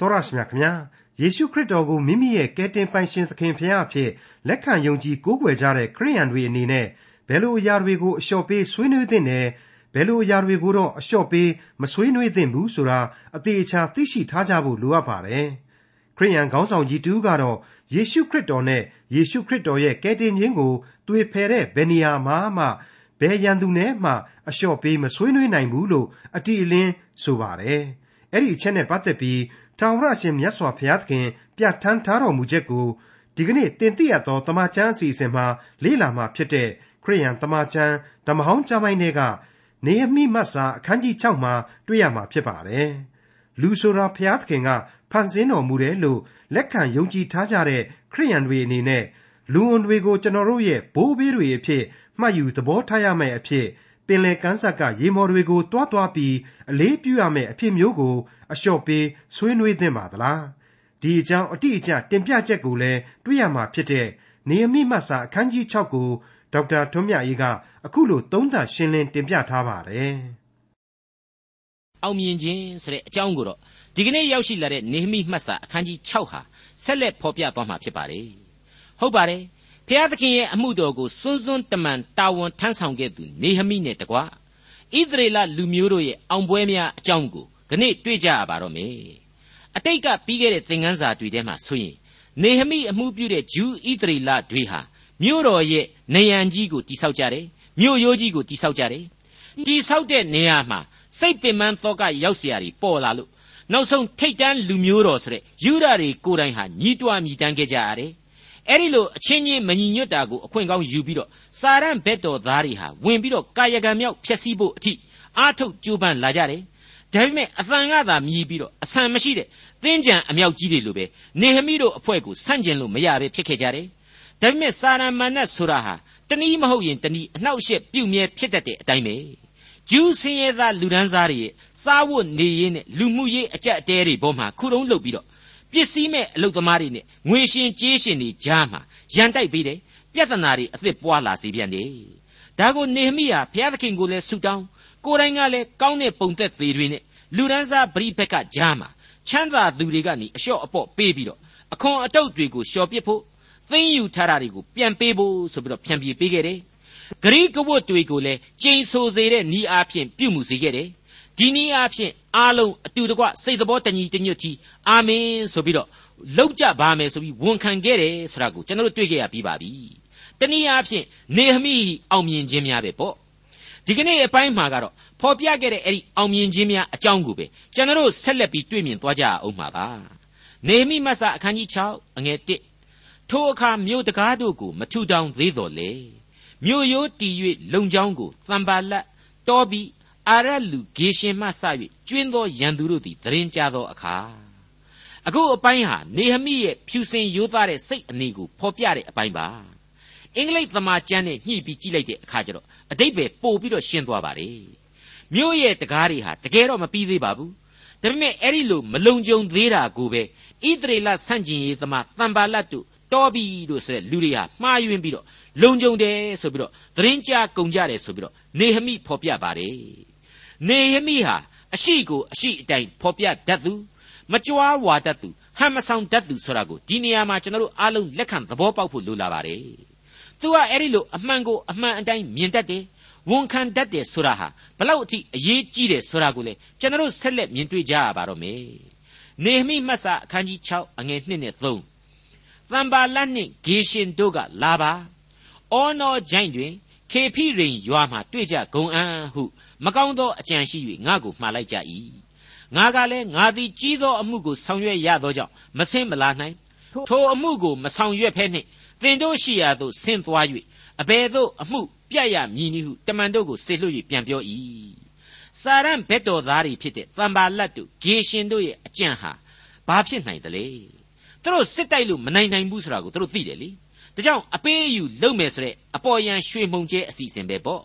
တော်ရရှိမြခင်ဗျာယေရှုခရစ်တော်ကိုမိမိရဲ့ကယ်တင်ပိုင်ရှင်သခင်ဖခင်အဖြစ်လက်ခံယုံကြည်ကိုးကွယ်ကြတဲ့ခရိယန်တွေအနေနဲ့ဘယ်လိုအရာတွေကိုအလျှော့ပေးဆွေးနွေးသင့်တယ်ဘယ်လိုအရာတွေကိုတော့အလျှော့ပေးမဆွေးနွေးသင့်ဘူးဆိုတာအသေးအချာသိရှိထားကြဖို့လိုအပ်ပါတယ်ခရိယန်ခေါင်းဆောင်ကြီးတူကတော့ယေရှုခရစ်တော်နဲ့ယေရှုခရစ်တော်ရဲ့ကယ်တင်ခြင်းကိုတွေ့ဖယ်တဲ့ဘယ်နေရာမှာမှဘယ်ရန်သူနဲ့မှအလျှော့ပေးမဆွေးနွေးနိုင်ဘူးလို့အတိအလင်းဆိုပါတယ်အဲ့ဒီအချက်နဲ့ပတ်သက်ပြီး ထာဝရရှင်မြတ်စွာဘုရားသခင် ပြဋ္ဌာန်းထားတော်မူချက်ကို ဒီကနေ့တင်ပြရသောတမန်ကျမ်းအစီအစဉ်မှာလေ့လာမှာဖြစ်တဲ့ခရိယန်တမန်ကျမ်းဓမ္မဟောင်းကျမ်းပိုင်းတွေကနေဟမိမတ်စာအခန်းကြီး6မှာတွေ့ရမှာဖြစ်ပါတယ်။လူဆိုတာဘုရားသခင်ကဖန်ဆင်းတော်မူတယ်လို့လက်ခံယုံကြည်ထားကြတဲ့ခရိယန်တွေအနေနဲ့လူဝန်တွေကိုကျွန်တော်တို့ရဲ့ဘိုးဘေးတွေအဖြစ်မှတ်ယူသဘောထားရမယ့်အဖြစ် ပင်လယ်ကမ်းစပ်ကရေမော်တွေကိုတွားတွားပြီးအလေးပြုရမယ့်အဖြစ်မျိုးကို အလျှော့ပေးဆွေးနွေးသင့်ပါသလားဒီအကြောင်းအတိအကျတင်ပြချက်ကိုလည်းတွေ့ရမှာဖြစ်တဲ့နေမိမတ်စာအခန်းကြီး6ကိုဒေါက်တာထွန်းမြတ်အေးကအခုလိုသုံးသပ်ရှင်းလင်းတင်ပြထားပါတယ်အောင်မြင်ခြင်းဆိုတဲ့အကြောင်းကိုတော့ဒီကနေ့ရောက်ရှိလာတဲ့နေမိမှတ်စာအခန်းကြီး6ဟာဆက်လက်ဖော်ပြသွားမှာဖြစ်ပါတယ်ဟုတ်ပါတယ် ဖျားသခင်ရဲ့အမှုတော်ကိုစွန်းစွန်းတမန်တာဝန်ထမ်းဆောင်ခဲ့သူနေဟမိနဲ့တကွဣသရေလလူမျိုးတို့ရဲ့အောင်ပွဲများအကြောင်းကိုခဏတွေ့ကြရပါတော့မယ်အတိတ်ကပြီးခဲ့တဲ့သင်ခန်းစာတွေထဲမှာဆိုရင်နေဟမိအမှုပြုတဲ့ဂျူးဣသရေလတွေဟာမြို့တော်ရဲ့နေရန်ကြီးကိုတိဆောက်ကြတယ်မြို့ရိုးကြီးကိုတိဆောက်ကြတယ်တိဆောက်တဲ့နေရာမှာစိတ်ပင်ပန်းသောကရောက်เสียတွေပေါ်လာလို့နောက်ဆုံးထိတ်တန်းလူမျိုးတော်ဆိုတဲ့ယူဒတွေကိုယ်တိုင်ဟာညီးတွားမြည်တမ်းခဲ့ကြရတယ် အဲ့ဒီလိုအချင်းချင်းမညီညွတ်တာကိုအခွင့်ကောင်းယူပြီးတော့စာရန်ဘက်တော်သားတွေဟာဝင်ပြီးတော့ကာယကံမြောက်ဖျက်ဆီးဖို့အထိအားထုတ်ကြိုးပမ်းလာကြတယ်ဒါပေမဲ့အသံကသာမြည်ပြီးတော့အဆန်မရှိတဲ့သင်္ကြန်အမြောက်ကြီးတွေလိုပဲနေဟမိတို့အဖွဲ့ကိုဆန့်ကျင်လို့မရပဲဖြစ်ခဲ့ကြတယ်ဒါပေမဲ့စာရမဏတ်ဆိုတာဟာတနည်းမဟုတ်ရင်တနည်းအနှောက်အယှက်ပြုမြဲဖြစ်တတ်တဲ့အတိုင်းပဲဂျူးစင်းရဲသားလူဒန်းစားတွေရဲ့စားဝတ်နေရေးနဲ့လူမှုရေးအကြက်အတဲတွေပေါ်မှာခုတုံးလုပ်ပြီးတော့ ပစ္စည်းမဲ့အလုသမားတွေနဲ့ငွေရှင်ကြေးရှင်တွေကြားမှာရန်တိုက်ပေးတယ်ပြဿနာတွေအသစ်ပွားလာစေပြန်တယ်ဒါကိုနေဟမိဟာဘုရားသခင်ကိုလည်းဆုတောင်းကိုယ်တိုင်ကလည်းကောင်းတဲ့ပုံသက်သေးတွေနဲ့လူဒန်းစားပရိဘက်ကကြားမှာချမ်းသာသူတွေကနေအလျှော့အပေါ့ပေးပြီးတော့အခွန်အတုပ်တွေကိုလျှော်ပစ်ဖို့သိမ့်ယူထားတာတွေကိုပြန်ပေးဖို့ဆိုပြီးတော့ဖြန့်ပြေးပေးခဲ့တယ်။ဂရိကဝတ်တွေကိုလည်းကျိန်ဆိုစေတဲ့ဤအားဖြင့်ပြုမှုစေခဲ့တယ်။ ဒီနည်းအားဖြင့်အားလုံးအတူတကွစိတ်တော်တညီတညွတ်ကြီးအာမင်ဆိုပြီးတော့လောက်ကြပါမယ်ဆိုပြီးဝန်ခံခဲ့တယ်ဆိုတာကိုကျွန်တော်တို့တွေ့ကြရပြီးပါပြီ။တနည်းအားဖြင့်နေဟမိအောင်မြင်ခြင်းများပဲပေါ့။ဒီကနေ့အပိုင်းမှာကတော့ဖော်ပြခဲ့တဲ့အဲ့ဒီအောင်မြင်ခြင်းများအကြောင်းကိုပဲကျွန်တော်တို့ဆက်လက်ပြီးတွေ့မြင်သွားကြအောင်ပါပါ။နေဟမိမတ်စာအခန်းကြီး6အငယ်1ထိုအခါမြို့တကားတို့ကိုမထူထောင်သေးတော်လေမြို့ရိုးတည်၍လုံချောင်းကိုတံပါလတ်တောပြီး အာရလူဂေရှင်မှစ၍ကျွင်းသောရန်သူတို့သည်တရင်ကြသောအခါအခုအပိုင်းဟာနေဟမိရဲ့ဖြူစင်ရိုးသားတဲ့စိတ်အနေကိုဖော်ပြတဲ့အပိုင်းပါအင်္ဂလိပ်သမာကျမ်းနဲ့ညှိပြီးကြည့်လိုက်တဲ့အခါကျတော့အတိတ်ပဲပို့ပြီးတော့ရှင်းသွားပါတယ်မြို့ရဲ့တကားတွေဟာတကယ်တော့မပြီးသေးပါဘူးဒါပေမဲ့အဲ့ဒီလိုမလုံခြုံသေးတာကိုပဲဣသရေလဆန့်ကျင်ရေးသမားတံပါလတ်တို့တော်ပြီလို့ဆိုတဲ့လူတွေဟာမှားယွင်းပြီးတော့လုံကြုံတယ်ဆိုပြီးတော့သတင်းကြားကုန်ကြတယ်ဆိုပြီးတော့နေဟမိဖော်ပြပါတယ် နေဟမိဟာအရှိကိုအရှိအတိုင်းဖော်ပြတတ်သူမကြွားဝါတတ်သူဟန်မဆောင်တတ်သူဆိုတာကိုဒီနေရာမှာကျွန်တော်တို့အားလုံးလက်ခံသဘောပေါက်ဖို့လိုလာပါတယ်သူကအဲ့ဒီလိုအမှန်ကိုအမှန်အတိုင်းမြင်တတ်တယ်ဝန်ခံတတ်တယ်ဆိုတာဟာဘလောက်အထိအရေးကြီးတယ်ဆိုတာကိုလေကျွန်တော်တို့ဆက်လက်မြင်တွေ့ကြရပါတော့မယ်နေဟမိမှတ်စာအခန်းကြီး6အငယ်1နဲ့3သံပါလနှင့်ဂေရှင်တို့ကလာပါအောနောဂျိုင်းတွင် ခေဖိရိန်ရွာမှတွေ့ကြဂုံအံ့ဟု မကောင်းသောအကြံရှိ၍ငါ့ကိုမှားလိုက်ကြ၏ငါကလည်းငါသည်ကြီးသောအမှုကိုဆောင်ရွက်ရသောကြောင့်မဆင်းမလာနိုင်ထိုအမှုကိုမဆောင်ရွက်ဖဲနှင့်သင်တို့ရှိရာသို့ဆင်းသွား၍အဘယ်သို့အမှုပြတ်ရမည်နည်းဟုတမန်တို့ကိုဆေလွှတ်၍ပြန်ပြော၏စာရန်ဘက်တော်သားတွေဖြစ်တဲ့တံပါလတ်တို့ဂေရှင်တို့ရဲ့အကြံဟာဘာဖြစ်နိုင်သလဲသူတို့စစ်တိုက်လို့မနိုင်နိုင်ဘူးဆိုတာကိုသူတို့သိတယ်လေဒါကြောင့်အပေးအယူလုပ်မယ်ဆိုတဲ့အပေါ်ယံရွှေမှုန်ကျဲအစီအစဉ်ပဲပေါ့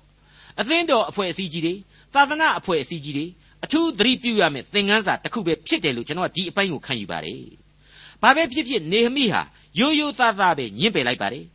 အသင်းတော်အဖွဲ့အစည်းကြီးတွေသာသနာအဖွဲ့အစည်းကြီးတွေအထူးသတိပြုရမယ်သင်ခန်းစာတစ်ခုပဲဖြစ်တယ်လို့ကျွန်တော်ကဒီအပိုင်းကိုခံယူပါတယ်ဘာပဲဖြစ်ဖြစ်နေဟမိဟာရိုးရိုးသားသားပဲညှင်းပယ်လိုက်ပါတယ်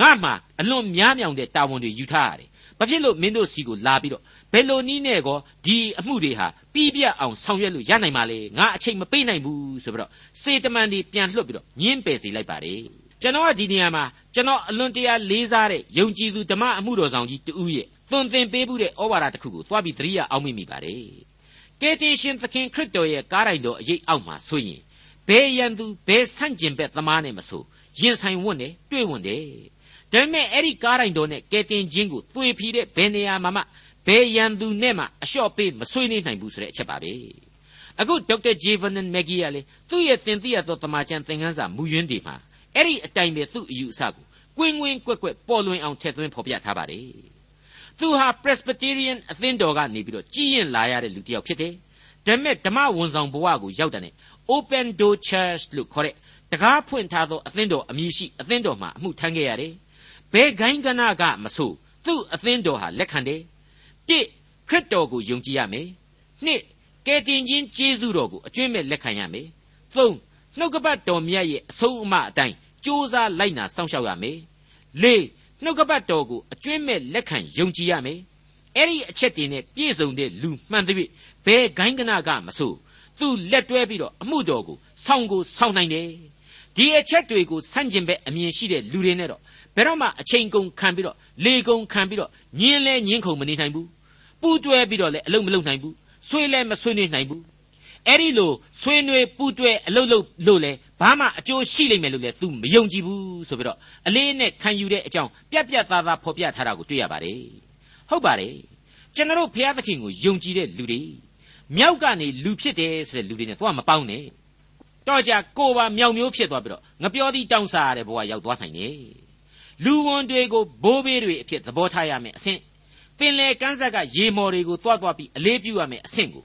ငါမှအလွန်များမြောင်တဲ့တာဝန်တွေယူထားရတယ်ဘာဖြစ်လို့မင်းတို့စီကိုလာပြီးတော့ဘယ်လိုနည်းနဲ့ကောဒီအမှုတွေဟာပြီးပြတ်အောင်ဆောင်ရွက်လို့ရနိုင်ပါလေငါအချိန်မပေးနိုင်ဘူးဆိုပြီးတော့စေတမန်တွေပြန်လွှတ်ပြီးတော့ညင်းပယ်စေလိုက်ပါတယ်ကျွန်တော်ကဒီနေရာမှာကျွန်တော်အလွန်တရာလေးစားတဲ့ယုံကြည်သူဓမ္မအမှုတော်ဆောင်ကြီးတူရဲ့ သွန်သင်ပေးမှုတဲ့ဩဝါဒတစ်ခုကိုသွားပြီးသတိရအောင်မိမိပါတယ်ကယ်တင်ရှင်သခင်ခရစ်တော်ရဲ့ကားတိုင်တော်အရေးအောက်မှာဆိုရင်ဘယ်ရန်သူဘယ်ဆန့်ကျင်ဘက်သမားနဲ့မဆိုရင်ဆိုင်ဝတ်နဲ့တွေ့ဝတ်တယ်ဒါပေမဲ့အဲ့ဒီကားတိုင်တော်နဲ့ကယ်တင်ခြင်းကိုသွေဖီတဲ့ဘယ်နေရာမှာမှဘယ်ရန်သူနဲ့မှအလျှော့ပေးမဆွေးနွေးနိုင်ဘူးဆိုတဲ့အချက်ပါပဲအခုဒေါက်တာဂျေဗန်နန်မက်ဂီယာလေသူ့ရဲ့တင်ပြရသောတမန်ကျန်သင်ခန်းစာမူရင်းတွေမှာအဲ့ဒီအတိုင်းပဲသူ့အယူအဆကိုကွင်းကွင်းကွက်ကွက်ပေါ်လွင်အောင်ထည့်သွင်းဖော်ပြထားပါတယ် သူဟာ Presbyterian အသင်းတော်ကနေပြီးတော့ကြီးရင်လာရတဲ့လူတစ်ယောက်ဖြစ်တယ်ဒါပေမဲ့ဓမ္မဝန်ဆောင်ဘဝကိုရောက်တဲ့ Open Door Church လို့ခေါ်တဲ့တကားဖွင့်ထားသောအသင်းတော်အမည်ရှိအသင်းတော်မှာအမှုထမ်းခဲ့ရတယ်ဘယ်ဂိုင်းကနာကမဆိုသူ့အသင်းတော်ဟာလက်ခံတယ်တစ်ခရစ်တော်ကိုယုံကြည်ရမယ်နှစ်ကယ်တင်ခြင်းကျေးဇူးတော်ကိုအကျွင့်မဲ့လက်ခံရမယ်သုံးနှုတ်ကပတ်တော်မြတ်ရဲ့အဆုံးအမအတိုင်းကြိုးစားလိုက်နာစောင့်ရှောက်ရမယ်လေး နှုတ်ကပတ်တော်ကိုအကျွင့်မဲ့လက်ခံယုံကြည်ရမယ်အဲ့ဒီအချက်တွေနဲ့ပြည့်စုံတဲ့လူမှန်သဖြင့်ဘယ်ဂိုင်းကနာကမဆိုသူလက်တွဲပြီးတော့အမှုတော်ကိုဆောင်းကိုဆောင်းနိုင်တယ်ဒီအချက်တွေကိုဆန့်ကျင်ဘက်အမြင်ရှိတဲ့လူတွေနဲ့တော့ဘယ်တော့မှအချိန်ကုန်ခံပြီးတော့လေကုန်ခံပြီးတော့ညင်းလဲညင်းခုန်မနေနိုင်ဘူးပူတွဲပြီးတော့လည်းအလုံးမလုံးနိုင်ဘူးဆွေးလဲမဆွေးနွေးနိုင်ဘူး အဲ့ဒီလိုဆွေးနွေးပူတွဲအလုံးလုံးလို့လဲဘာမှအကျိုးရှိလိမ့်မယ်လို့လဲ तू မယုံကြည်ဘူးဆိုပြီးတော့အလေးနဲ့ခံယူတဲ့အကြောင်းပြက်ပြက်သားသားဖော်ပြထားတာကိုတွေ့ရပါတယ်ဟုတ်ပါတယ်ကျွန်တော်ဘုရားသခင်ကိုယုံကြည်တဲ့လူတွေမြောက်ကနေလူဖြစ်တယ်ဆိုတဲ့လူတွေနဲ့သွားမပေါင်းနဲ့တော့ကြကိုပါမြောက်မျိုးဖြစ်သွားပြီးတော့ငပြောသည့်တောင်းစားရတဲ့ဘဝရောက်သွားနိုင်တယ်လူဝန်တွေကိုဘိုးဘေးတွေအဖြစ်သဘောထားရမယ်အဆင့်ပင်လေကန်းဆက်ကရေမော်တွေကိုတွားတွားပြီးအလေးပြုရမယ်အဆင့်ကို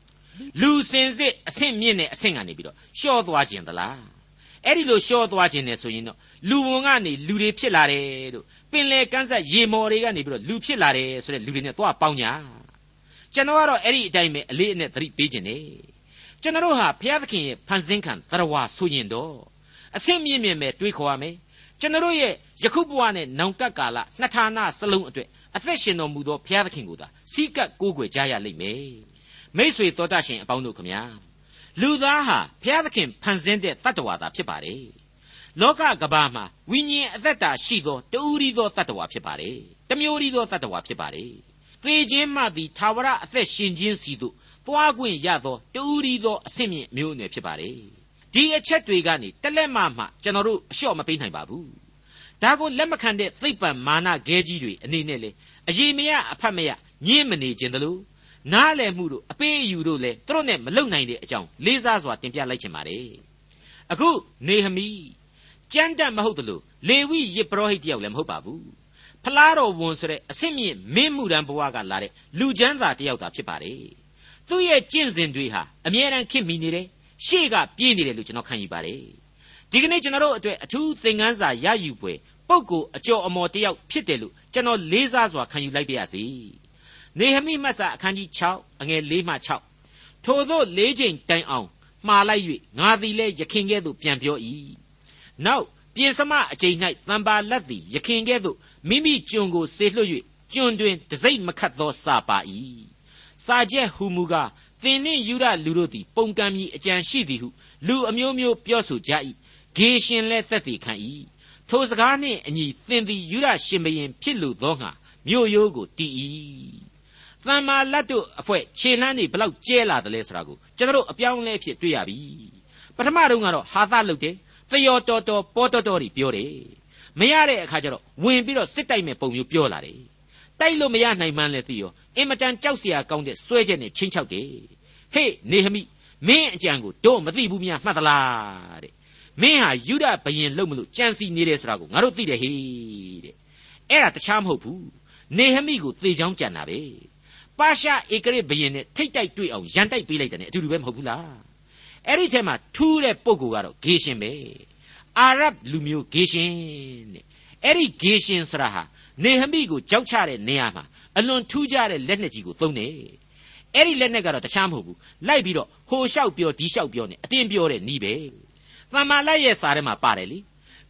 လူစင်စစ်အဆင့်မြင့်တဲ့အဆင့်ကနေပြီးတော့ရှော့သွားခြင်းသလားအဲ့ဒီလိုရှော့သွားခြင်းနဲ့ဆိုရင်တော့လူဝန်ကနေလူတွေဖြစ်လာတယ်တို့ပင်လေကန်းဆက်ရေမော်တွေကနေပြီးတော့လူဖြစ်လာတယ်ဆိုတဲ့လူတွေနဲ့တွားပေါင်းညာကျွန်တော်ကတော့အဲ့ဒီအတိုင်းပဲအလေးအနက်သတိပေးခြင်းနဲ့ကျွန်တော်ဟာဘုရားသခင်ရဲ့ဖန်ဆင်းခံသရဝါဆိုရင်တော့အဆင့်မြင့်မြင့်ပဲတွေးခေါ်ရမယ်ကျွန်တော်ရဲ့ယခုဘဝနဲ့နောင်ကပ်ကာလနှစ်ဌာနစလုံးအတွက်အသက်ရှင်တော်မူသောဘုရားသခင်ကိုသာစီးကပ်ကိုးကွယ်ကြရလိမ့်မယ် မိษွေတော်တတ်ရှင်အပေါင်းတို့ခမညာလူသားဟာဘုရားသခင်ဖန်ဆင်းတဲ့တတ္တဝါသာဖြစ်ပါတယ်လောကကဘာမှာဝိညာဉ်အသက်တာရှိသောတူရီသောတတ္တဝါဖြစ်ပါတယ်တမျိုးရီသောတတ္တဝါဖြစ်ပါတယ်သေခြင်းမှသည်သာဝရအသက်ရှင်ခြင်းစီသို့သွားခွင့်ရသောတူရီသောအဆင့်မြင့်မျိုးနွယ်ဖြစ်ပါတယ်ဒီအချက်တွေကနေတလက်မှမှကျွန်တော်တို့အလျှော့မပေးနိုင်ပါဘူးဒါကိုလက်မခံတဲ့သိပ္ပံမာနခဲကြီးတွေအနေနဲ့လေအရေးမရအဖတ်မရညင်းမနေခြင်းတလို့ နားလည်မှုတို့အပေးအယူတို့လည်းသူတို့နဲ့မလုံနိုင်တဲ့အကြောင်းလေးစားစွာတင်ပြလိုက်ခြင်းပါတယ်အခုနေဟမီကြမ်းတမ်းမဟုတ်တယ်လို့လေဝိယစ်ပရောဟိတ်တယောက်လည်းမဟုတ်ပါဘူးဖလားတော်ဝန်ဆိုတဲ့အဆင့်မြင့်မင်းမှုတန်းဘဝကလာတဲ့လူချမ်းသာတယောက်သာဖြစ်ပါတယ်သူ့ရဲ့ကျင့်စဉ်တွေဟာအမြဲတမ်းခင်မိနေတယ်ရှေ့ကပြေးနေတယ်လို့ကျွန်တော်ခံယူပါတယ်ဒီကနေ့ကျွန်တော်တို့အတွက်အထူးသင်ခန်းစာရယူပွဲပုဂ္ဂိုလ်အကျော်အမော်တယောက်ဖြစ်တယ်လို့ကျွန်တော်လေးစားစွာခံယူလိုက်ပါရစေ နေဟမိမတ်စာအခန်းကြီး6အငယ်၄မှ6ထို့သောလေးချိန်တိုင်အောင်မှားလိုက်၍ငါသည်လည်းယခင်ကဲ့သို့ပြန်ပြော၏နောက်ပြင်စမအချိန်၌တံပါလက်သည်ယခင်ကဲ့သို့မိမိကျွန်ကိုဆေလွှတ်၍ကျွန်တွင်တစိမ့်မခတ်သောစာပါ၏စာချက်ဟူမူကားသင်နှင့်ယူရလူတို့သည်ပုန်ကံမီအကြံရှိသည်ဟုလူအမျိုးမျိုးပြောဆိုကြ၏ဂေရှင်လည်းသက်သေခံ၏ထိုစကားနှင့်အညီသင်သည်ယူရရှင်ဘရင်ဖြစ်လိုသောငါမြို့ရိုးကိုတည်၏ တမ္မာလတ်တို့အဖွဲ့ခြေလှမ်းတွေဘလောက်ကျဲလာတယ်လဲဆိုတာကိုကျွန်တော်အပြောင်းလဲဖြစ်တွေ့ရပြီပထမတုန်းကတော့ဟာသလုတ်တယ်တယောတော်တော်ပေါ်တော်တော်တွေပြောတယ်မရတဲ့အခါကျတော့ဝင်ပြီးတော့စစ်တိုက်မဲ့ပုံမျိုးပြောလာတယ်တိုက်လို့မရနိုင်မှန်းလဲသိရောအင်မတန်ကြောက်စရာကောင်းတဲ့စွဲချက်နဲ့ချင်းချောက်တယ်ဟေ့နေဟမိမင်းအကြံကိုတို့မသိဘူးများမှတ်သလားတဲ့မင်းဟာယူဒဘယင်လုံးမလို့ကြံစီနေတယ်ဆိုတာကိုငါတို့သိတယ်ဟေ့တဲ့အဲ့ဒါတခြားမဟုတ်ဘူးနေဟမိကိုသေချောင်းကြံတာပဲ ပါရှာဧကရစ်ဘယင်နဲ့ထိတ်တိုက်တွေ့အောင်ရန်တိုက်ပေးလိုက်တယ်နဲ့အတူတူပဲမဟုတ်ဘူးလားအဲ့ဒီထဲမှာထူးတဲ့ပုံကူကတော့ဂေရှင်ပဲအာရဗ်လူမျိုးဂေရှင်တဲ့အဲ့ဒီဂေရှင်ဆရာဟာနေဟမိကိုကြောက်ချတဲ့နေရာမှာအလွန်ထူးခြားတဲ့လက်နက်ကြီးကိုသုံးတယ်အဲ့ဒီလက်နက်ကတော့တခြားမဟုတ်ဘူးလိုက်ပြီးတော့ဟိုလျှောက်ပြောဒီလျှောက်ပြောနေအတင်းပြောတဲ့နီးပဲသမ္မာလိုက်ရဲ့စာထဲမှာပါတယ်လေ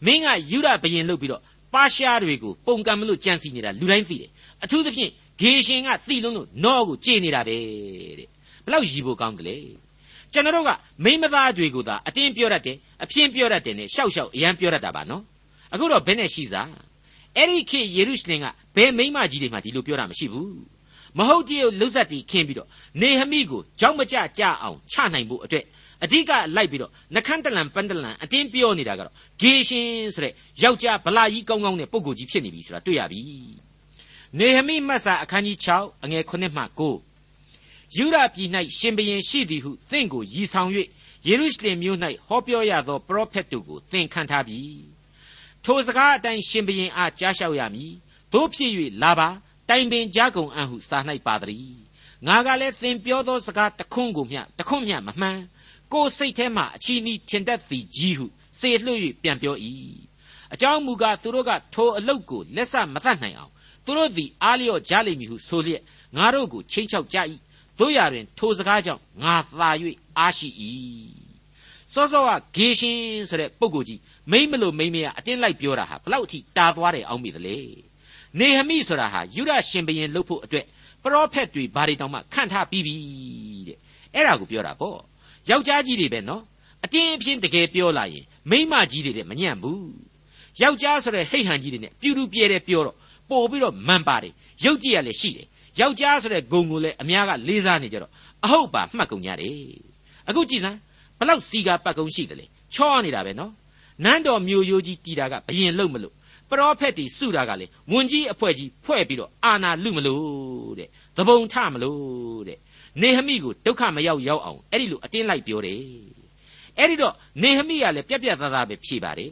မင်းကယူရဘယင်လုပ်ပြီးတော့ပါရှားတွေကိုပုံကံမလို့ကြံစီနေတာလူတိုင်းသိတယ်အထူးသဖြင့် ဂေရှင်ကတိလုံးလို့နောကိုကြေနေတာပဲတဲ့ဘလောက်ရည်ဖို့ကောင်းတယ်လေကျွန်တော်တို့ကမိမသားတွေကိုသာအတင်းပြောတတ်တယ်အပြင်းပြောတတ်တယ်နဲ့ရှောက်ရှောက်အရန်ပြောတတ်တာပါနော်အခုတော့ဘယ်နဲ့ရှိစားအဲ့ဒီခေတ်ယေရုရှလင်ကဘယ်မိမကြီးတွေမှဒီလိုပြောတာမရှိဘူးမဟုတ်တည်းလှုပ်ဆက်တီခင်းပြီးတော့နေဟမိကိုကြောက်မကြကြအောင်ချနိုင်ဖို့အတွက်အဓိကလိုက်ပြီးတော့နှခမ်းတလန်ပန်းတလန်အတင်းပြောနေတာကတော့ဂေရှင်ဆိုတဲ့ယောက်ျားဗလာကြီးကောင်းကောင်းနဲ့ပုံကိုကြီးဖြစ်နေပြီဆိုတာတွေ့ရပြီ နေဟမိမတ်စာအခန်းကြီး6အငယ်9မှ9ယူရပြည်၌ရှင်ဘရင်ရှိသည်ဟုသင်ကိုရည်ဆောင်၍ယေရုရှလင်မြို့၌ဟောပြောရသောပရောဖက်တို့ကိုသင်ခံထားပြီထိုစကားအတိုင်းရှင်ဘရင်အားကြားလျှောက်ရမည်တို့ဖြစ်၍လာပါတိုင်ပင်ကြကုန်အံ့ဟုစာ၌ပါသည်ငါကလည်းသင်ပြောသောစကားတခွန်းကိုမျှတခွန်းမျှမမှန်ကိုယ်စိတ်ထဲမှအချီးနှီးထင်တတ်သည်ကြီးဟုစေလွှတ်၍ပြန်ပြော၏အကြောင်းမူကားသူတို့ကထိုအလုတ်ကိုလက်ဆမတတ်နိုင်အောင် သူတို့သည်အားလျော့ကြလိမ့်မည်ဟုဆိုလျက်ငါတို့ကိုချိန်ချောက်ကြ၏တို့ရတွင် ထိုစကားကြောင့်ငါသာ၍အားရှိ၏စောစောကဂေရှင်ဆိုတဲ့ပုဂ္ဂိုလ်ကြီးမိမ့်မလို့မိမ့်မရအတင်းလိုက်ပြောတာဟာဘလောက်အထိတာသွားတယ်အောင်းမိသလဲနေဟမိဆိုတာဟာယူဒရှင်ဘရင်လုပ်ဖို့အတွက်ပရောဖက်တွေဘာတွေတောင်မှခန့်ထားပြီးပြီတဲ့အဲ့ဒါကိုပြောတာပေါ့ယောက်ျားကြီးတွေပဲနော်အတင်းအဖျင်းတကယ်ပြောလာရင်မိန်းမကြီးတွေတဲ့မညံ့ဘူးယောက်ျားဆိုတဲ့ဟိတ်ဟန်ကြီးတွေနဲ့ပြူတူပြဲတယ်ပြောတော့ ပို့ပြီးတော့မန်ပါတယ်ရုပ်ကြည့်ရလဲရှိတယ်ယောက်ျားဆိုတဲ့ဂုံကိုလည်းအများကလေးစားနေကြတော့အဟုတ်ပါမှတ်ကုန်ကြတယ်အခုကြည်စမ်းဘလောက်စီကာပတ်ကုန်းရှိတယ်လေချောနေတာပဲနော်နန်းတော်မျိုးရိုးကြီးတီတာကဘယင်လုံမလို့ပရောဖက်တွေစုတာကလေဝန်ကြီးအဖွဲ့ကြီးဖွဲ့ပြီးတော့အာနာလူမလို့တဲ့သဘုံထမလို့တဲ့နေဟမိကိုဒုက္ခမရောက်ရောက်အောင်အဲ့ဒီလိုအတင်းလိုက်ပြောတယ်အဲ့ဒီတော့နေဟမိကလည်းပြက်ပြက်သားသားပဲဖြေပါတယ်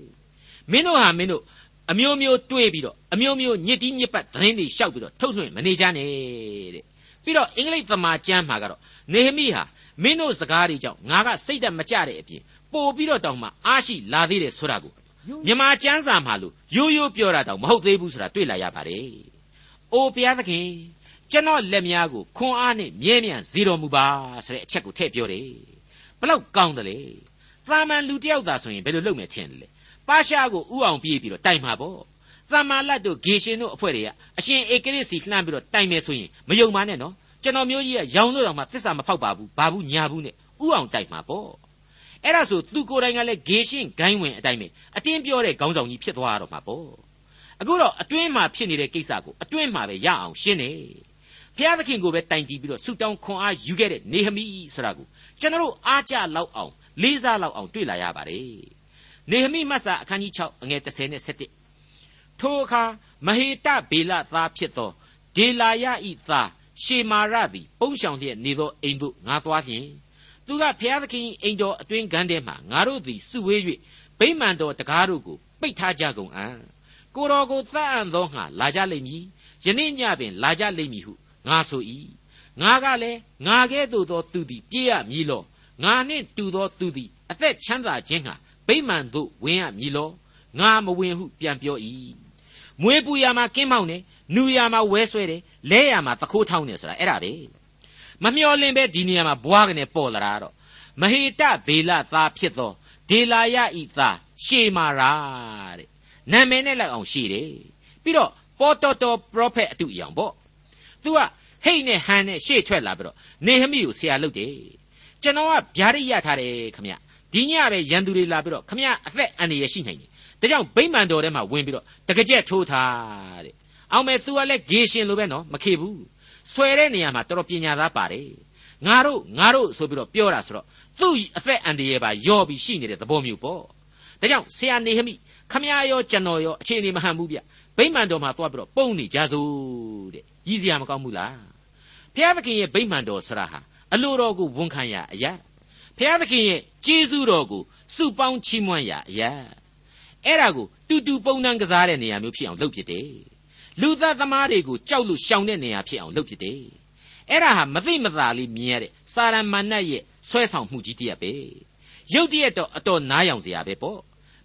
မင်းတို့ဟာမင်းတို့ အမျိုးမျိုးတွေးပြီးတော့အမျိုးမျိုးညစ်တီးညစ်ပတ်သတင်းတွေရှောက်ပြီးတော့ထုတ်လွှင့်မနေကြနဲ့တဲ့ပြီးတော့အင်္ဂလိပ်သမာကျမ်းမှာကတော့နေဟမိဟာမင်းတို့စကားတွေကြောင့်ငါကစိတ်သက်မကြတဲ့အပြင်ပို့ပြီးတော့တောင်မှအားရှိလာသေးတယ်ဆိုတာကိုမြန်မာကျမ်းစာမှာလို့ရိုးရိုးပြောတာတောင်မဟုတ်သေးဘူးဆိုတာတွေ့လာရပါတယ်။အိုဘုရားသခင်ကျွန်တော်လက်များကိုခွန်အားနဲ့မြဲမြံစေတော်မူပါဆိုတဲ့အချက်ကိုထည့်ပြောတယ်။ဘလောက်ကောင်းတယ်လေ။သာမန်လူတယောက်သာဆိုရင်ဘယ်လိုလုပ်မယ်ထင်တယ်လေ။ ပါရှားကိုဥအောင်ပြေးပြီးတော့တိုင်မှာပေါ့။သာမာလတ်တို့ဂေရှင်တို့အဖွဲ့တွေကအရှင်ဧကရစ်စီလှမ်းပြီးတော့တိုင်မယ်ဆိုရင်မယုံပါနဲ့နော်။ကျွန်တော်မျိုးကြီးကရောင်လို့တော့မှသစ္စာမဖောက်ပါဘူး။ဘာဘူးညာဘူးနဲ့ဥအောင်တိုင်မှာပေါ့။အဲ့ဒါဆိုသူကိုယ်တိုင်ကလည်းဂေရှင်ဂိုင်းဝင်အတိုင်းပဲအတင်းပြောတဲ့ခေါင်းဆောင်ကြီးဖြစ်သွားတော့မှာပေါ့အခုတော့အတွင်းမှာဖြစ်နေတဲ့ကိစ္စကိုအတွင်းမှာပဲရအောင်ရှင်းနေဘုရားသခင်ကိုပဲတိုင်တည်ပြီးတော့ဆုတောင်းခွန်အားယူခဲ့တဲ့နေဟမိဆိုတာကိုကျွန်တော်တို့အားကြလောက်အောင်လေးစားလောက်အောင်တွေ့လာရပါတယ် နေဟမိမတ်စာအခန်းကြီး6အငယ်30နဲ့17ထိုအခါမဟေတဗေလသားဖြစ်သောဒေလာယဤသားရှေမာရသည်ပုံရှောင်လျက်နေသောအိမ်သို့ငါသွားလျင်သူကဖျားသခင်အိမ်တော်အတွင်းကန်းထဲမှငါတို့သည်စုဝေး၍ဗိမာန်တော်တကားတို့ကိုပိတ်ထားကြကုန်အံ့ကိုတော်ကိုသတ်အံ့သောငါလာကြလိမ့်မည်ယနေ့ညပင်လာကြလိမ့်မည်ဟုငါဆို၏ငါကလည်းငါကဲ့သို့သောသူသည်ပြေးရမည်လောငါနှင့်တူသောသူသည်အသက်ချမ်းသာခြင်းဟာ ဗိမာန်သို့ဝင်ရမည်လောငါမဝင်ဟုပြန်ပြော၏မွေးပူရမှာကင်းမောင်းတယ်နူရမှာဝဲဆွဲတယ်လဲရမှာတခိုးထောင်းတယ်ဆိုတာအဲ့ဒါပဲမမျော်လင့်ပဲဒီနေရာမှာဘွားကနေပေါ်လာတာတော့မဟေတဗေလသားဖြစ်သောဒေလာယဤသားရှေမာရာတဲ့နာမည်နဲ့လိုက်အောင်ရှေတယ်ပြီးတော့ပေါ်တော်တော်ပရောဖက်အတူအယောင်ပေါ့ तू ကဟိတ်နဲ့ဟန်နဲ့ရှေ့ထွက်လာပြီးတော့နေဟမိကိုဆရာလုပ်တယ်ကျွန်တော်ကဗျာဒိတ်ရထားတယ်ခမ ဒီညပဲရန်သူတွေလာပြီးတော့ခမအသက်အန္တရာယ်ရှိနိုင်တယ်ဒါကြောင့်ဗိမာန်တော်ထဲမှာဝင်ပြီးတော့တကကြက်ထိုးထားတဲ့အောင်မဲ့ तू ကလည်းဂေရှင်လိုပဲနော်မခေဘူးဆွဲတဲ့နေရာမှာတော်တော်ပညာသားပါတယ်ငါတို့ငါတို့ဆိုပြီးတော့ပြောတာဆိုတော့သူ့အသက်အန္တရာယ်ပါယော့ပြီးရှိနေတဲ့သဘောမျိုးပေါ့ဒါကြောင့်ဆရာနေဟမိခမရရောကျွန်တော်ရောအခြေအနေမဟန်ဘူးဗျဗိမာန်တော်မှာသွားပြီးတော့ပုံနေကြစို့တဲ့ရည်စရာမကောင်းဘူးလားဖျားသခင်ရဲ့ဗိမာန်တော်ဆရာဟာအလိုတော်ကိုဝန်ခံရအရာ ဖျားသခင်ရဲ့ကျေးဇူးတော်ကိုစုပေါင်းချီးမွမ်းရအရာအဲ့ဒါကိုတူတူပုံနှံကစားတဲ့နေရာမျိုးဖြစ်အောင်လုပ်ဖြစ်တယ်လူသားသမားတွေကိုကြောက်လို့ရှောင်တဲ့နေရာဖြစ်အောင်လုပ်ဖြစ်တယ်အဲ့ဒါဟာမသိမသာလေးမြင်ရတဲ့စာရမဏတ်ရဲ့ဆွဲဆောင်မှုကြီးတည်းပဲရုပ်တရက်တော့အတော်နားယောင်စရာပဲပေါ့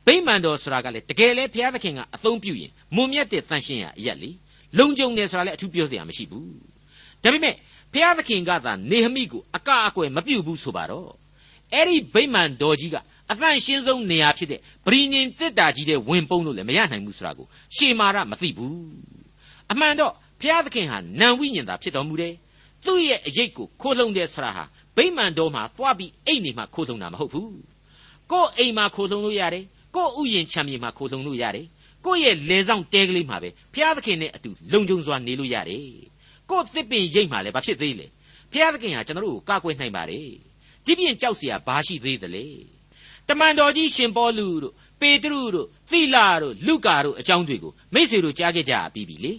ဗိမာန်တော်ဆိုတာကလည်းတကယ်လဲဘုရားသခင်ကအသုံးပြုရင်မွန်မြတ်တဲ့တန်ရှင်းရအရက်လေလုံကြုံတယ်ဆိုတာလည်းအထူးပြောစရာမရှိဘူးဒါပေမဲ့ဘုရားသခင်ကသာနေဟမိကိုအကအကွယ်မပြုတ်ဘူးဆိုပါတော့ အဲ့ဒီဗိမာန်တော်ကြီးကအသန့်ရှင်းဆုံးနေရာဖြစ်တဲ့ဗြိညင်တစ်တာကြီးတဲ့ဝင်ပုံးလို့လည်းမရနိုင်ဘူးဆိုတာကိုရှေမာရမသိဘူးအမှန်တော့ဘဖျားသခင်ဟာနံဝိညာဉ်သာဖြစ်တော်မူတယ်သူ့ရဲ့အရေးကိုခိုးလုံတယ်ဆိုတာဟာဗိမာန်တော်မှာသွားပြီးအိတ်နေမှခိုးလုံတာမဟုတ်ဘူးကို့အိမ်မှာခိုးလုံလို့ရတယ်ကို့ဥယျင်ချမ်းမြေမှာခိုးလုံလို့ရတယ်ကိုယ့်ရဲ့လေဆောင်တဲကလေးမှာပဲဖျားသခင်နဲ့အတူလုံခြုံစွာနေလို့ရတယ်ကို့သစ်ပင်ရိပ်မှာလည်းဘာဖြစ်သေးလဲဖျားသခင်ဟာကျွန်တော်တို့ကိုကာကွယ်နိုင်ပါတယ် ဒီပြင်ကြောက်เสียဘာရှိသေးသလဲတမန်တော်ကြီးရှင်ပေါလုတို့ပေတရုတို့သီလာတို့လုကာတို့အကြောင်းတွေကိုမိတ်ဆွေတို့ကြားခဲ့ကြပြီးပြီလေ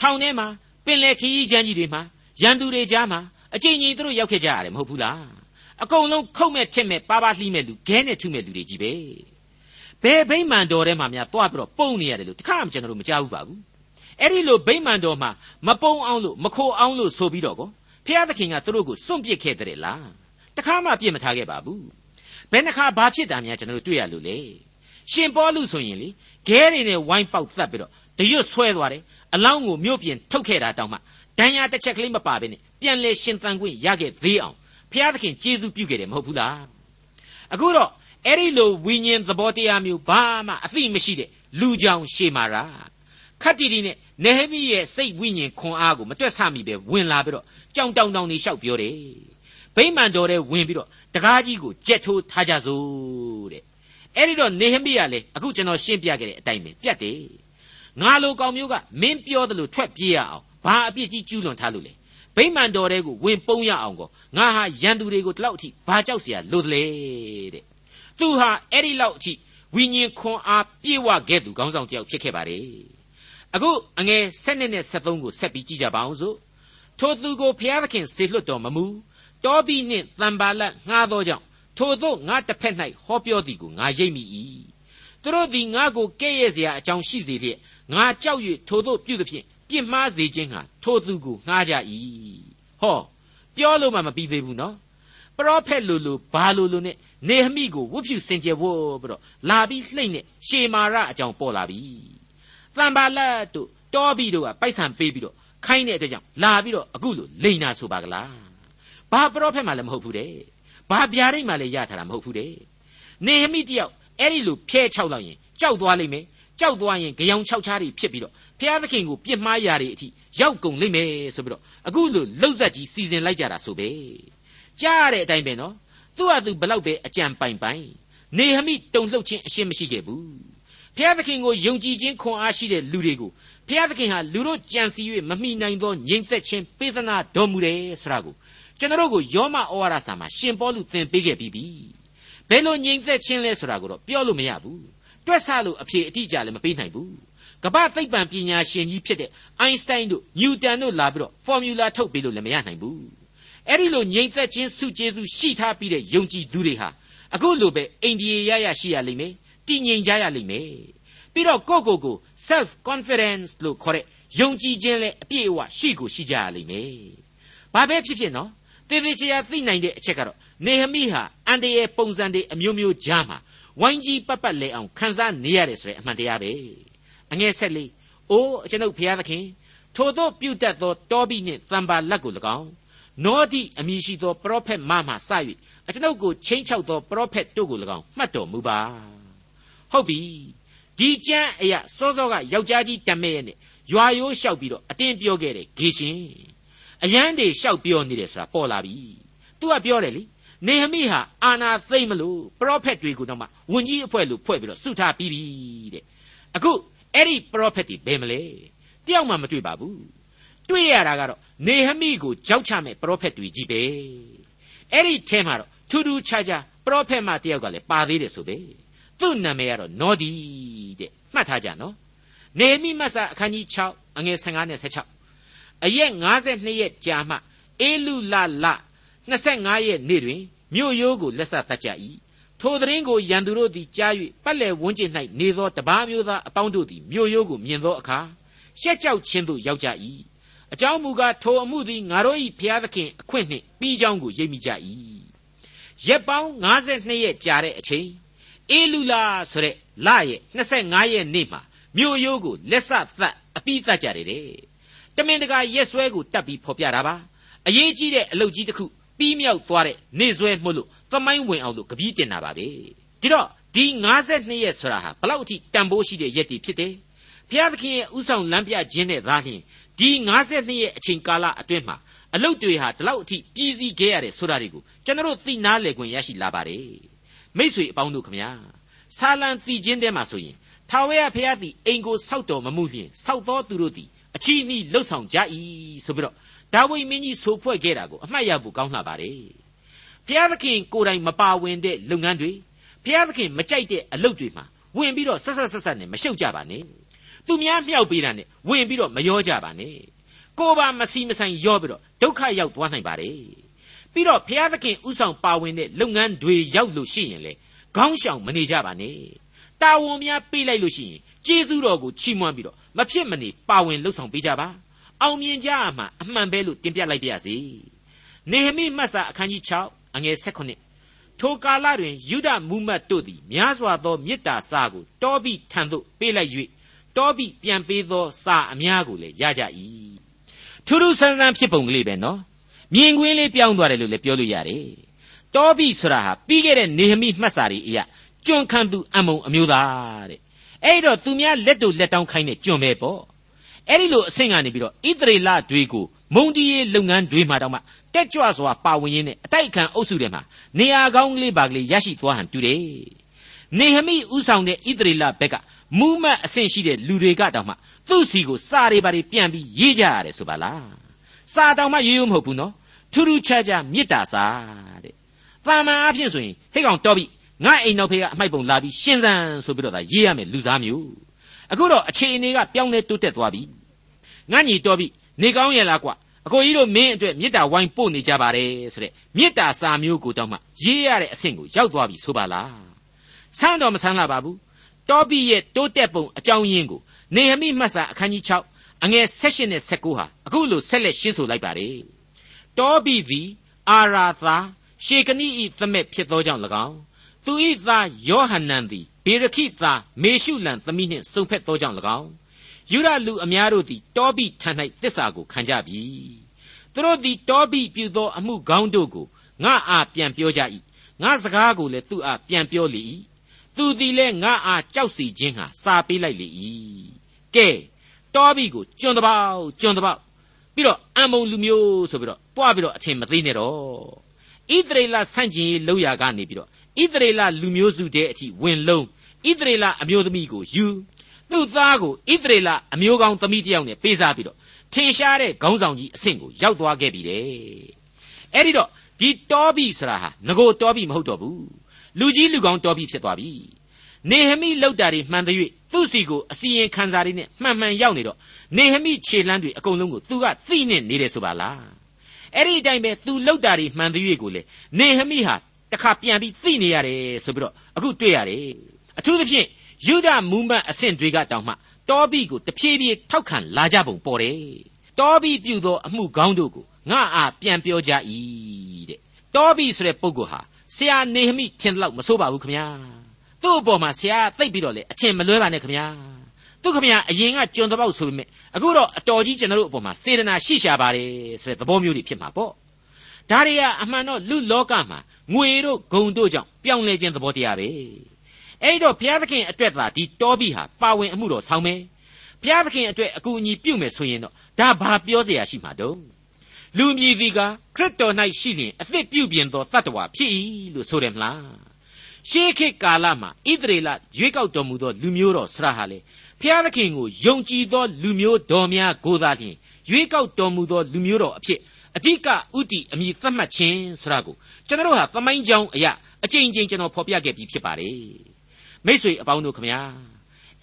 ထောင်ထဲမှာပင်လယ်ခရီးချမ်းကြီးတွေမှာရန်သူတွေကြားမှာအကြိမ်ကြိမ်သူတို့ရောက်ခဲ့ကြရတယ်မဟုတ်ဘူးလားအကုန်လုံးခုတ်မဲ့ထစ်မဲ့ပါပါလှီးမဲ့လူခဲနဲ့ထုမဲ့လူတွေကြီးပဲဘယ်ဗိမာန်တော်ထဲမှာများသွားပြီးတော့ပုံနေရတယ်လို့တခါမှကျွန်တော်တို့မကြားဘူးပါဘူးအဲ့ဒီလိုဗိမာန်တော်မှာမပုံအောင်လို့မခိုအောင်လို့ဆိုပြီးတော့ကောဖျားသခင်ကသူတို့ကိုစွန့်ပစ်ခဲ့တဲ့လား တခါမှပြစ်မထားခဲ့ပါဘူးဘယ်နှခါဘာဖြစ်တာများကျွန်တော်တို့တွေ့ရလို့လေရှင်ပေါလုဆိုရင်လေခဲတွေနဲ့ဝိုင်းပေါက်သတ်ပြီးတော့တရွတ်ဆွဲသွားတယ်အလောင်းကိုမြို့ပြင်ထုတ်ခဲ့တာတောင်မှဒဏ်ရာတစ်ချက်ကလေးမပါဘဲနဲ့ပြန်လဲရှင်သန်ခွင့်ရခဲ့သေးအောင်ဖျားသခင်ကျေးဇူးပြုခဲ့တယ်မဟုတ်ဘူးလားအခုတော့အဲ့ဒီလိုဝိညာဉ်သဘောတရားမျိုးဘာမှအသိမရှိတဲ့လူကြောင်ရှေမာရာခတ်တီတီနဲ့နေဟမိရဲ့စိတ်ဝိညာဉ်ခွန်အားကိုမတွက်ဆမိပဲဝင်လာပြီးတော့ကြောင်တောင်တောင်နေလျှောက်ပြောတယ် ဗိမာန်တော်ထဲဝင်ပြီးတော့တကားကြီးကိုကြက်ထိုးထားကြစို့တဲ့အဲ့ဒီတော့နေဟမိကလည်းအခုကျွန်တော်ရှင်းပြခဲ့တဲ့အတိုင်းပဲပြတ်တယ်ငါလိုကောင်မျိုးကမင်းပြောတယ်လို့ထွက်ပြေးရအောင်ဘာအပြစ်ကြီးကျူးလွန်ထားလို့လဲဗိမာန်တော်တဲကိုဝင်ပုံးရအောင်ကောငါဟာရန်သူတွေကိုဒီလောက်အထိဘာကြောက်เสียလို့တလဲတဲ့သူဟာအဲ့ဒီလောက်အထိဝိညာဉ်ခွန်အားပြေဝခဲ့သူခေါင်းဆောင်တယောက်ဖြစ်ခဲ့ပါတယ်အခုအငယ်7နဲ့73ကိုဆက်ပြီးကြည့်ကြပါအောင်စို့ထိုသူကိုဖျားသခင်စေလွတ်တော်မမူ တောဘီနှင့်တံပါလတ်ငှားသောကြောင့်ထိုသို့ငါတစ်ဖက်၌ဟောပြောသည်ကိုငါရိပ်မိ၏သူတို့သည်ငါကိုကဲ့ရဲ့เสียအကြောင်းရှိစေလျက်ငါကြောက်၍ထိုသို့ပြုသဖြင့်ပြစ်မှားစေခြင်းဟာထိုသူကိုငှားကြ၏ဟောပြောလို့မှမပြီးသေးဘူးနော်ပရောဖက်လူလူဘာလူလူနဲ့နေဟမိကိုဝတ်ဖြူစင်ကြယ်ဖို့ပြီးတော့လာပြီးလှိမ့်နဲ့ရှေမာရအကြောင်းပေါ်လာပြီတန်ပါလတ်တို့တောပြီးတို့ကပိုက်ဆံပေးပြီးတော့ခိုင်းတဲ့အတွက်ကြောင့်လာပြီးတော့အခုလိုလိန်နာဆိုပါကလား ဘာပရောဖက်မှလည်းမဟုတ်ဘူးတဲ့ဘာဗျာဒိတ်မှလည်းရထားတာမဟုတ်ဘူးတဲ့နေဟမိတယောက်အဲ့ဒီလိုဖျဲချောက်လိုက်ရင်ကြောက်သွားလိမ့်မယ်ကြောက်သွားရင်ကြောင်ချောက်ချားတွေဖြစ်ပြီးတော့ဖျားသခင်ကိုပြစ်မှားရာတွေအထိရောက်ကုန်လိမ့်မယ်ဆိုပြီးတော့အခုလိုလှုပ်ဆက်ကြီးစီစဉ်လိုက်ကြတာဆိုပဲကြားရတဲ့အတိုင်းပဲနော်သူ့ဟာသူဘလောက်ပဲအကြံပိုင်ပိုင်နေဟမိတုံလှုပ်ခြင်းအရှင်းမရှိခဲ့ဘူးဖျားသခင်ကိုယုံကြည်ခြင်းခွန်အားရှိတဲ့လူတွေကိုဖျားသခင်ဟာလူတို့ကြံစီ၍မမိနိုင်သောငြိမ်သက်ခြင်းပေးသနာတော်မူတယ်ဆိုတာကို ကျွန်တော်ကိုယောမဩဝါဒစာမှာရှင်ပေါလုသင်ပေးခဲ့ပြီးပြီဘယ်လိုငြိမ်သက်ခြင်းလဲဆိုတာကိုတော့ပြောလို့မရဘူးတွက်ဆလို့အဖြေအတိအကျလည်းမပေးနိုင်ဘူးကမ္ဘာသိပ္ပံပညာရှင်ကြီးဖြစ်တဲ့အိုင်းစတိုင်းတို့နျူတန်တို့လာပြီးတော့ဖော်မြူလာထုတ်ပေးလို့လည်းမရနိုင်ဘူးအဲ့ဒီလိုငြိမ်သက်ခြင်းစုကျေးဇူးရှိထားပြီးတဲ့ယုံကြည်သူတွေဟာအခုလိုပဲအိန္ဒိယရရရှိရလိမ့်မယ်တည်ငြိမ်ကြရလိမ့်မယ်ပြီးတော့ကိုယ့်ကိုယ်ကို self confidence လို့ခေါ်တဲ့ယုံကြည်ခြင်းလည်းအပြည့်အဝရှိကိုရှိကြရလိမ့်မယ်ဘာပဲဖြစ်ဖြစ်နော် တေသေးချာသိနိုင်တဲ့အချက်ကတော့နေဟမိဟာအန်တရဲ့ပုံစံတွေအမျိုးမျိုးကြားမှာဝိုင်းကြီးပတ်ပတ်လဲအောင်ခန်းစားနေရတယ်ဆိုတဲ့အမှန်တရားပဲအငယ်ဆက်လေးအိုးအကျွန်ုပ်ဖျားသခင်ထို့သောပြုတတ်သောတောဘိနှင့်တံပါလက်ကို၎င်းနောတိအမည်ရှိသောပရောဖက်မမှစ၍အကျွန်ုပ်ကိုချင်းချောက်သောပရောဖက်တို့ကို၎င်းမှတ်တော်မူပါဟုတ်ပြီဒီကျမ်းအရာစောစောကယောက်ျားကြီးတမဲရဲ့နဲ့ရွာရိုးလျှောက်ပြီးတော့အတင်းပြောခဲ့တယ်ဂေရှင် အရန်တွေလျှောက်ပြောနေတယ်ဆိုတာပေါ်လာပြီသူကပြောတယ်လေနေဟမိဟာအာနာသိမ့်မလို့ပရောဖက်တွေကိုတော့မှဝန်ကြီးအဖွဲ့လို့ဖွဲ့ပြီးတော့စုထားပြီးပြီတဲ့အခုအဲ့ဒီပရောဖက်တွေဘယ်မလဲတယောက်မှမတွေ့ပါဘူးတွေ့ရတာကတော့နေဟမိကိုကြောက်ချမဲ့ပရောဖက်တွေကြီးပဲအဲ့ဒီထဲမှာတော့ထူးထူးခြားခြားပရောဖက်မတယောက်ကလည်းပါသေးတယ်ဆိုပဲသူ့နာမည်ကတော့နောဒီတဲ့မှတ်ထားကြနော်နေမိမတ်စာအခန်းကြီး6အငယ်15နဲ့16 အရက်52ရက်ကြာမှအေလူလလ25ရက်နေ့တွင်မြို့ရိုးကိုလက်ဆက်တတ်ကြ၏ထိုသတင်းကိုရန်သူတို့သည်ကြား၍ပတ်လည်ဝန်းကျင်၌နေသောတပားမျိုးသားအပေါင်းတို့သည်မြို့ရိုးကိုမြင်သောအခါရှက်ကြောက်ခြင်းသို့ရောက်ကြ၏အကြောင်းမူကားထိုအမှုသည်ငါတို့၏ဖျားသခင်အခွင့်နှင့်ပြီးကြောင်းကိုရိပ်မိကြ၏ရက်ပေါင်း52ရက်ကြာတဲ့အချိန်အေလူလာဆိုတဲ့လရဲ့25ရက်နေ့မှာမြို့ရိုးကိုလက်ဆက်သတ်အပိသတ်ကြတယ် တဲ့တမင်တကာရက်ဆွဲကိုတတ်ပြီးဖော်ပြတာပါအရေးကြီးတဲ့အလုပ်ကြီးတစ်ခုပြီးမြောက်သွားတဲ့နေဆွဲမှုလို့သမိုင်းဝင်အောင်လို့ကပီးတင်တာပါပဲဒီတော့ဒီ52ရက်ဆိုတာဟာဘလောက်အထိတန်ဖိုးရှိတဲ့ရက်တွေဖြစ်တယ်ဘုရားသခင်ရဲ့ဥဆောင်လမ်းပြခြင်းနဲ့သာလျှင်ဒီဒီ52ရဲ့အချိန်ကာလအတွင်းမှာအလုတ်တွေဟာဒီလောက်အထိပြည်စည်းခဲ့ရတယ်ဆိုတာတွေကိုကျွန်တော်သိနာလေခွင့်ရရှိလာပါတယ်မိษွေအပေါင်းတို့ခမညာဆာလံတီချင်းတဲမှာဆိုရင်ထာဝရဘုရားသည်အိမ်ကိုစောက်တော်မမှုလျင်စောက်တော်သူတို့သည် အချီးနှီးလှုပ်ဆောင်ကြ၏ဆိုပြီးတော့ဒါဝိမင်းကြီးဆိုဖွဲ့ခဲ့တာကိုအမှတ်ရဖို့ကောင်းလှပါတယ်ဘုရားသခင်ကိုယ်တိုင်မပါဝင်တဲ့လုပ်ငန်းတွေဘုရားသခင်မကြိုက်တဲ့အလုပ်တွေမှာဝင်ပြီးတော့ဆက်ဆက်ဆက်ဆက်နဲ့မရှုပ်ကြပါနဲ့သူများမြောက်ပေးတာနဲ့ဝင်ပြီးတော့မရောကြပါနဲ့ကိုပါမစီမဆိုင်ရောပြီးတော့ဒုက္ခရောက်သွားနိုင်ပါတယ်ပြီးတော့ဘုရားသခင်ဥဆောင်ပါဝင်တဲ့လုပ်ငန်းတွေရောက်လို့ရှိရင်လေခေါင်းရှောင်မနေကြပါနဲ့တာဝန်များပေးလိုက်လို့ရှိရင်ကျေးဇူးတော်ကိုချီးမွမ်းပြီးတော့ မဖြစ်မနေပါဝင်လှုပ်ဆောင်ပေးကြပါအောင်မြင်ကြရမှာအမှန်ပဲလို့တင်ပြလိုက်ပါရစေနေဟမိမှတ်စာအခန်းကြီး6အငယ်16ထိုကာလတွင်ယူဒမူမတ်တို့သည်များစွာသောမေတ္တာစာကိုတောပိထံသို့ပေးလိုက်၍တောပိပြန်ပေးသောစာအများကိုလည်းရကြ၏ထူးထူးဆန်းဆန်းဖြစ်ပုံကလေးပဲနော်မြင်ကွင်းလေးပြောင်းသွားတယ်လို့လည်းပြောလို့ရတယ်တောပိဆိုတာဟာပြီးခဲ့တဲ့နေဟမိမှတ်စာတွေအရာကျွန်ခံသူအမုံအမျိုးသားတဲ့ အဲ့တော့သူများလက်တို့လက်တောင်းခိုင်းတဲ့ကျွန်ပဲပေါ့အဲ့ဒီလိုအဆင့်ကနေပြီးတော့ဣသရေလတွေကိုမုံတီးရေးလုပ်ငန်းတွေမှာတောင်မှတက်ကြွစွာပါဝင်ရင်းနဲ့အတိုက်အခံအုပ်စုတွေမှာနေရာကောင်းကလေးပါကလေးရရှိသွားဟန်တူတယ်နေဟမိဥဆောင်တဲ့ဣသရေလဘက်ကမူးမတ်အဆင့်ရှိတဲ့လူတွေကတောင်မှသူ့စီကိုစာတွေပါတွေပြန်ပြီးရေးကြရတယ်ဆိုပါလားစာတောင်မှရိုးရိုးမဟုတ်ဘူးနော်ထူးထူးခြားခြားမေတ္တာစာတဲ့တာမန်အဖြစ်ဆိုရင်ဟဲ့ကောင်တော်ပြီ ငါအိမ်နောက်ဖေးကအမိုက်ပုံလာပြီးရှင်းစမ်းဆိုပြီးတော့ဒါရေးရမယ်လူစားမျိုးအခုတော့အခြေအနေကပြောင်းလဲတိုးတက်သွားပြီငါညီတော်ပြီနေကောင်းရဲ့လားကွာအကိုကြီးတို့မင်းအတွက်မေတ္တာဝိုင်းပို့နေကြပါတယ်ဆိုတဲ့မေတ္တာစာမျိုးကိုတောင်းမှရေးရတဲ့အဆင့်ကိုရောက်သွားပြီဆိုပါလားဆန်းတော်မဆန်းလာပါဘူးတောပိရဲ့တိုးတက်ပုံအကြောင်းရင်းကိုနေဟမိမှတ်စာအခန်းကြီး6အငယ်16နဲ့19ဟာအခုလိုဆက်လက်ရှင်းဆိုလိုက်ပါတယ်တောပိသည်အာရာသာရှေကနိဤသမက်ဖြစ်သောကြောင့်၎င်း သူဤသားယောဟန်နန်သည်ဘေရခိသားမေရှုလံသမီးနှင့်စုံဖက်သောကြောင့်၎င်းယူရလူအများတို့သည်တောပိထံ၌တစ္ဆာကိုခံကြပြီသူတို့သည်တောပိပြုသောအမှုကောင်းတို့ကိုငါအားပြန်ပြောကြ၏ငါစကားကိုလည်းသူ့အားပြန်ပြောလေ၏သူသည်လည်းငါအားကြောက်စီခြင်းဟာစာပေးလိုက်လေ၏ကဲတောပိကိုကျွန်းတပေါက်ကျွန်းတပေါက်ပြီးတော့အံမုံလူမျိုးဆိုပြီးတော့တွားပြီးတော့အထင်မသေးနဲ့တော့ဣသရေလဆန့်ကျင်ရေးလောက်ရကနေပြီးတော့ ဣသရေလလူမျိုးစုတဲ့အထိဝင်လုံးဣသရေလအမျိုးသမီးကိုယူသူ့သားကိုဣသရေလအမျိုးကောင်းသမီးတစ်ယောက်နဲ့ပေးစားပြီးတော့ထင်ရှားတဲ့ခေါင်းဆောင်ကြီးအဆင့်ကိုရောက်သွားခဲ့ပြီတဲ့အဲ့ဒီတော့ဒီတောဘိဆိုတာဟာငကိုတောဘိမဟုတ်တော့ဘူးလူကြီးလူကောင်းတောဘိဖြစ်သွားပြီနေဟမိလောက်တာတွေမှန်တဲ့၍သူ့စီကိုအစီရင်ခံစားရင်းနဲ့မှန်မှန်ရောက်နေတော့နေဟမိခြေလှမ်းတွေအကုန်လုံးကိုသူကသိနေနေတယ်ဆိုပါလားအဲ့ဒီအတိုင်းပဲသူလောက်တာတွေမှန်တဲ့၍ကိုလေနေဟမိဟာ တခါပြန်ပြီးသိနေရတယ်ဆိုပြီးတော့အခုတွေ့ရတယ်အထူးသဖြင့်ယူဒမူမတ်အဆင့်တွေကတောင်မှတောဘိကိုတဖြည်းဖြည်းထောက်ခံလာကြပုံပေါ်တယ်တောဘိပြုသောအမှုကောင်းတို့ကိုငါအားပြန်ပြောကြ၏တဲ့တောဘိဆိုတဲ့ပုဂ္ဂိုလ်ဟာဆရာနေဟမိထင်တော့မဆိုးပါဘူးခင်ဗျာသူ့အပေါ်မှာဆရာသိပ်ပြီးတော့လေအထင်မလွဲပါနဲ့ခင်ဗျာသူခင်ဗျာအရင်ကကြွန်တပေါက်ဆိုပေမဲ့အခုတော့အတော်ကြီးကျွန်တော်တို့အပေါ်မှာစေတနာရှိရှာပါတယ်ဆိုတဲ့သဘောမျိုးတွေဖြစ်မှာပေါ့ဒါတွေကအမှန်တော့လူလောကမှာ ငွေတို့ဂုံတို့ကြောင့်ပြောင်းလဲခြင်းသဘောတရားပဲအဲ့တော့ဘုရားသခင်အတွက်သာဒီတောဘိဟာပါဝင်အမှုတော်ဆောင်မယ်ဘုရားသခင်အတွက်အကူအညီပြုမယ်ဆိုရင်တော့ဒါဘာပြောเสียရှိမှာတော့လူမြည်သည်ကခရစ်တော်၌ရှိလျင်အသက်ပြုပြင်သောတတ္တဝါဖြစ်၏လို့ဆိုတယ်မလားရှေးခေတ်ကာလမှာဣသရေလရွေးကောက်တော်မူသောလူမျိုးတော်ဆရာဟာလေဖျားသခင်ကိုယုံကြည်သောလူမျိုးတော်များကိုသာလျှင်ရွေးကောက်တော်မူသောလူမျိုးတော်အဖြစ် အဓိကဥတီအမိသတ်မှတ်ခြင်းဆရာကိုကျွန်တော်ဟာသမိုင်းကြောင်းအရာအကျဉ်းချင်းကျွန်တော်ဖော်ပြခဲ့ပြီးဖြစ်ပါတယ်မိษွေအပေါင်းတို့ခမညာ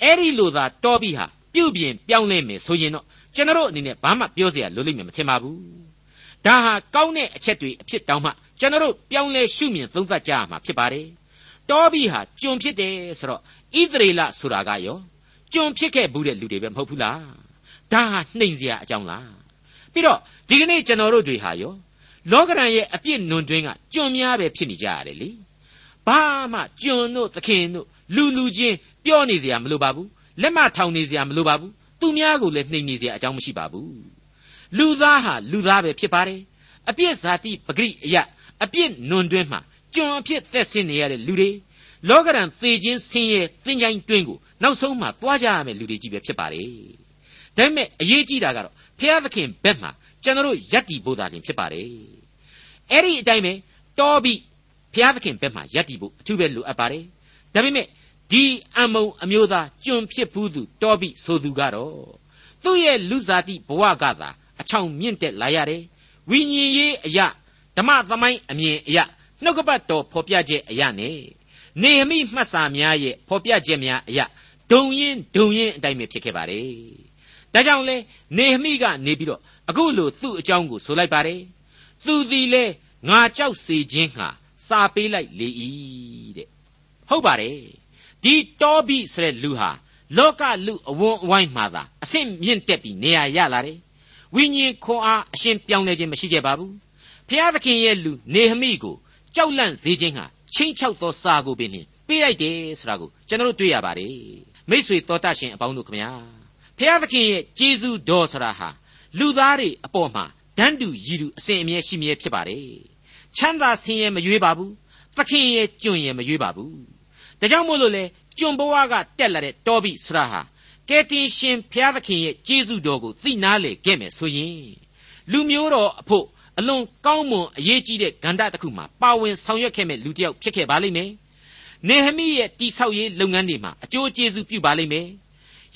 အဲ့ဒီလိုသာတောပြီးဟာပြုတ်ပြင်ပြောင်းလဲမယ်ဆိုရင်တော့ကျွန်တော်အနေနဲ့ဘာမှပြောเสียလိုလိမ့်မယ်မထင်ပါဘူးဒါဟာကောင်းတဲ့အချက်တွေအဖြစ်တောင်းမှကျွန်တော်ပြောင်းလဲရှုမြင်သုံးသပ်ကြရမှာဖြစ်ပါတယ်တောပြီးဟာကျွန်ဖြစ်တယ်ဆိုတော့ဣသရေလဆိုတာကရောကျွန်ဖြစ်ခဲ့ဘူးတဲ့လူတွေပဲမဟုတ်ဘူးလားဒါဟာနှိမ်เสียအကြောင်းလား ပြီးတော့ဒီကနေ့ကျွန်တော်တို့တွေဟာရောလောကရန်ရဲ့အပြစ်နွန်တွင်းကကျွံများပဲဖြစ်နေကြရတယ်လေဘာမှကျွံတို့သခင်တို့လူလူချင်းပြောနေစရာမလိုပါဘူးလက်မထောင်နေစရာမလိုပါဘူးသူများကိုလည်းနှိမ်နေစရာအကြောင်းမရှိပါဘူးလူသားဟာလူသားပဲဖြစ်ပါတယ်အပြစ်ဇာတိပဂရိအယအပြစ်နွန်တွင်းမှာကျွံအဖြစ်သက်ဆင်းနေရတဲ့လူတွေလောကရန်သေခြင်းဆင်းရဲသင်ချိုင်းတွင်းကိုနောက်ဆုံးမှသွားကြရမယ့်လူတွေကြီးပဲဖြစ်ပါလေဒါပေမဲ့အရေးကြီးတာကတော့ ဖျားသခင်ဘက်မှာကျွန်တော်တို့ယက်တီဖို့သာလျှင်ဖြစ်ပါတယ်အဲ့ဒီအတိုင်းပဲတော်ပြီဖျားသခင်ဘက်မှာယက်တီဖို့အထူးပဲလိုအပ်ပါတယ်ဒါပေမဲ့ဒီအမုံအမျိုးသားကျွန်ဖြစ်ဘူးသူတော်ပြီဆိုသူကတော့သူ့ရဲ့လူစားတိဘဝကသာအချောင်မြင့်တက်လာရတယ်ဝိညာဉ်ရေးအရာဓမ္မသမိုင်းအမြင်အရာနှုတ်ကပတ်တော်ဖော်ပြချက်အရာနဲ့နေဟမိမှတ်စာများရဲ့ဖော်ပြချက်များအရာဒုံရင်ဒုံရင်အတိုင်းပဲဖြစ်ခဲ့ပါတယ် ဒါကြောင့်လဲနေဟမိကနေပြီးတော့အခုလိုသူ့အကြောင်းကိုဆိုလိုက်ပါတယ်သူသည်လဲငါကြောက်စေခြင်းဟာစာပေးလိုက်လေ၏တဲ့ဟုတ်ပါတယ်ဒီတောဘိဆိုတဲ့လူဟာလောကလူအဝန်းအဝိုင်းမှာသာအဆင့်မြင့်တက်ပြီးနေရာရလာတယ်ဝိညာဉ်ခွန်အားအရှင်ပြောင်းလဲခြင်းမရှိခဲ့ပါဘူးဖျားသခင်ရဲ့လူနေဟမိကိုကြောက်လန့်စေခြင်းဟာချင်းချောက်သောစာကိုပင်ပေးလိုက်တယ်ဆိုတာကိုကျွန်တော်တို့တွေ့ရပါတယ်မိษွေတော်တတ်ရှင်အပေါင်းတို့ခမညာ ဖျားသခင်ရဲ့ကျေးဇူးတော်ဆိုတာဟာလူသားတွေအပေါ်မှာဒန်းတူရည်တူအစဉ်အမြဲရှိမြဲဖြစ်ပါတယ်ချမ်းသာဆင်းရဲမရွေးပါဘူးသခင်ရဲ့ကြွရင်မရွေးပါဘူးဒါကြောင့်မို့လို့လေကြွန်ဘဝကတက်လာတဲ့တောဘိဆရာဟာကယ်တင်ရှင်ဖျားသခင်ရဲ့ကျေးဇူးတော်ကိုသိနာလေခဲ့မယ်ဆိုရင်လူမျိုးတော်အဖို့အလွန်ကောင်းမွန်အရေးကြီးတဲ့ကဏ္ဍတစ်ခုမှာပါဝင်ဆောင်ရွက်ခဲ့မဲ့လူတစ်ယောက်ဖြစ်ခဲ့ပါလိမ့်မယ်။နေဟမိရဲ့တိဆောက်ရေးလုပ်ငန်းတွေမှာအကျိုးကျေးဇူးပြုပါလိမ့်မယ်။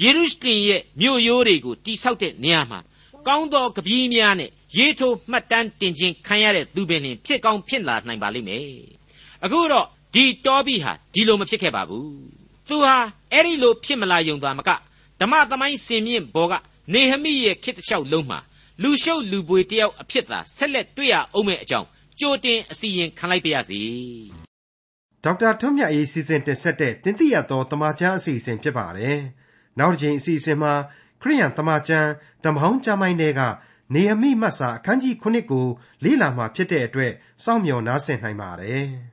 ယေရုရှလင်ရဲ့မြို့ရိုးတွေကိုတိဆောက်တဲ့နေရာမှာကောင်းသောကပီးများနဲ့ရေးထိုးမှတ်တမ်းတင်ခြင်းခံရတဲ့သူပင်လင်ဖြစ်ကောင်းဖြစ်လာနိုင်ပါလိမ့်မယ်။အခုတော့ဒီတောဘိဟာဒီလိုမဖြစ်ခဲ့ပါဘူး။သူဟာအဲ့ဒီလိုဖြစ်မလာယုံသားမကဓမ္မသမိုင်းစင်မြင့်ဘောကနေဟမိရဲ့ခေတ်တစ်လျှောက်လုံးမှာလူရှုပ်လူပွေတယောက်အဖြစ်သာဆက်လက်တွေ့ရအောင်မဲ့အကြောင်းကြိုတင်အစီရင်ခံလိုက်ပါရစေဒေါက်တာထွန်းမြတ်အေးစီစဉ်တင်ဆက်တဲ့တင်ပြရသောတမချန်းအစီအစဉ်ဖြစ်ပါတယ် နောက်တစ်ချိန်အစီအစဉ်မှာခရိယန်တမချန်းဓမ္မဟောင်းကျမ်းပိုင်းတွေက နေအမိမတ်စာအခန်းကြီး9ကိုလေ့လာမှဖြစ်တဲ့အတွက်စောင့်မျှော်နားဆင်နိုင်ပါတယ်။